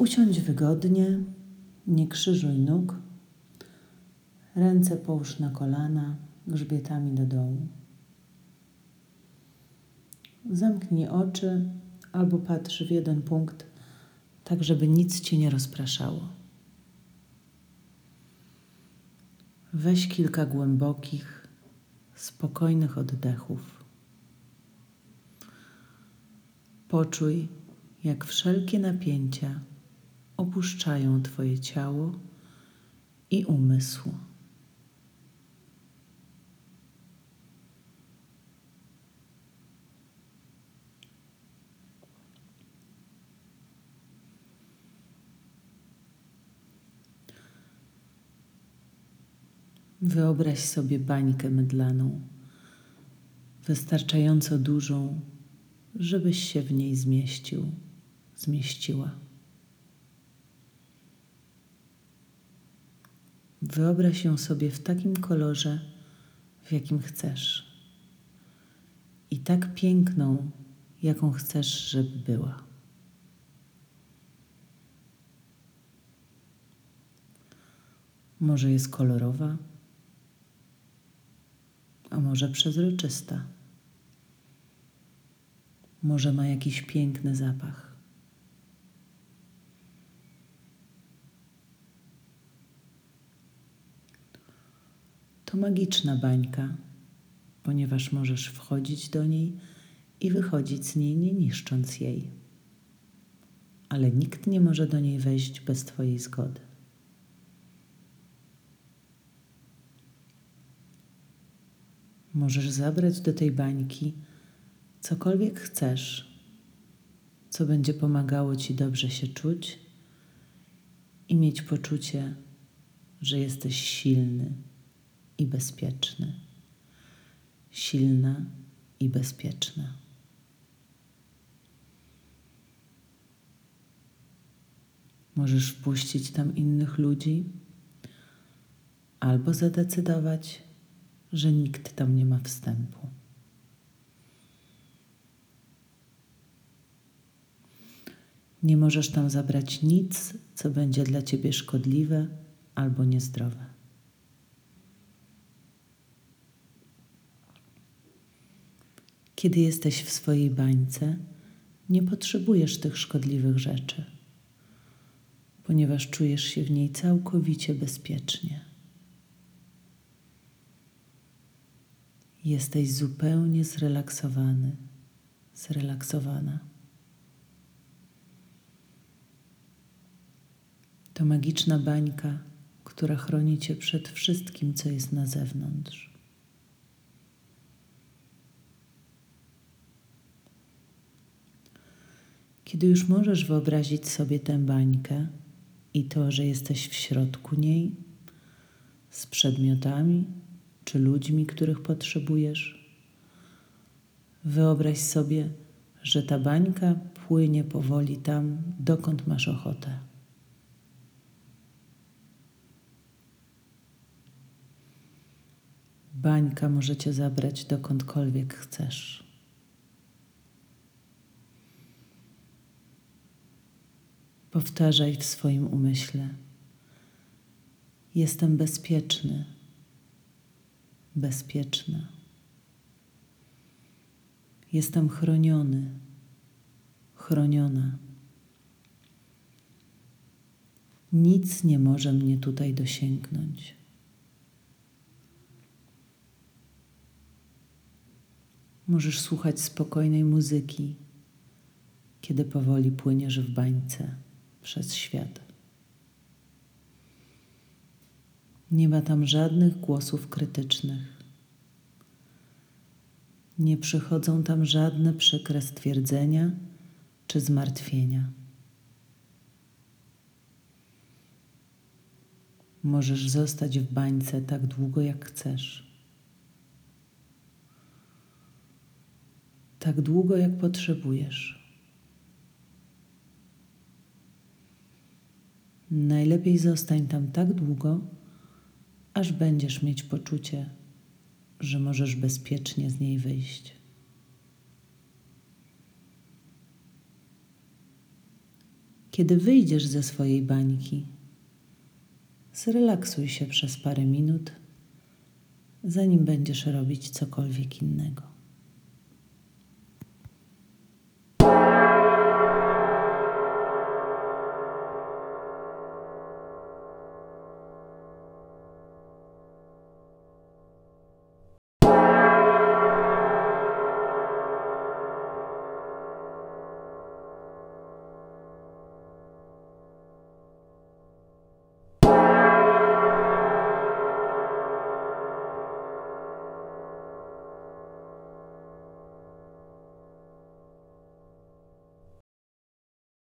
Usiądź wygodnie, nie krzyżuj nóg. Ręce połóż na kolana, grzbietami do dołu. Zamknij oczy albo patrz w jeden punkt, tak żeby nic ci nie rozpraszało. Weź kilka głębokich, spokojnych oddechów. Poczuj, jak wszelkie napięcia opuszczają Twoje ciało i umysł. Wyobraź sobie bańkę mydlaną, wystarczająco dużą, żebyś się w niej zmieścił, zmieściła. Wyobraź ją sobie w takim kolorze, w jakim chcesz. I tak piękną, jaką chcesz, żeby była. Może jest kolorowa, a może przezroczysta. Może ma jakiś piękny zapach. To magiczna bańka, ponieważ możesz wchodzić do niej i wychodzić z niej, nie niszcząc jej. Ale nikt nie może do niej wejść bez Twojej zgody. Możesz zabrać do tej bańki cokolwiek chcesz, co będzie pomagało Ci dobrze się czuć i mieć poczucie, że jesteś silny i bezpieczny. Silna i bezpieczna. Możesz wpuścić tam innych ludzi albo zadecydować, że nikt tam nie ma wstępu. Nie możesz tam zabrać nic, co będzie dla ciebie szkodliwe albo niezdrowe. Kiedy jesteś w swojej bańce, nie potrzebujesz tych szkodliwych rzeczy, ponieważ czujesz się w niej całkowicie bezpiecznie. Jesteś zupełnie zrelaksowany, zrelaksowana. To magiczna bańka, która chroni cię przed wszystkim, co jest na zewnątrz. Kiedy już możesz wyobrazić sobie tę bańkę i to, że jesteś w środku niej, z przedmiotami, czy ludźmi, których potrzebujesz. Wyobraź sobie, że ta bańka płynie powoli tam, dokąd masz ochotę. Bańka może cię zabrać dokądkolwiek chcesz. Powtarzaj w swoim umyśle: Jestem bezpieczny bezpieczna. Jestem chroniony, chroniona. Nic nie może mnie tutaj dosięgnąć. Możesz słuchać spokojnej muzyki, kiedy powoli płyniesz w bańce przez świat. Nie ma tam żadnych głosów krytycznych. Nie przychodzą tam żadne przykre stwierdzenia czy zmartwienia. Możesz zostać w bańce tak długo, jak chcesz. Tak długo, jak potrzebujesz. Najlepiej zostań tam tak długo, aż będziesz mieć poczucie, że możesz bezpiecznie z niej wyjść. Kiedy wyjdziesz ze swojej bańki, zrelaksuj się przez parę minut, zanim będziesz robić cokolwiek innego.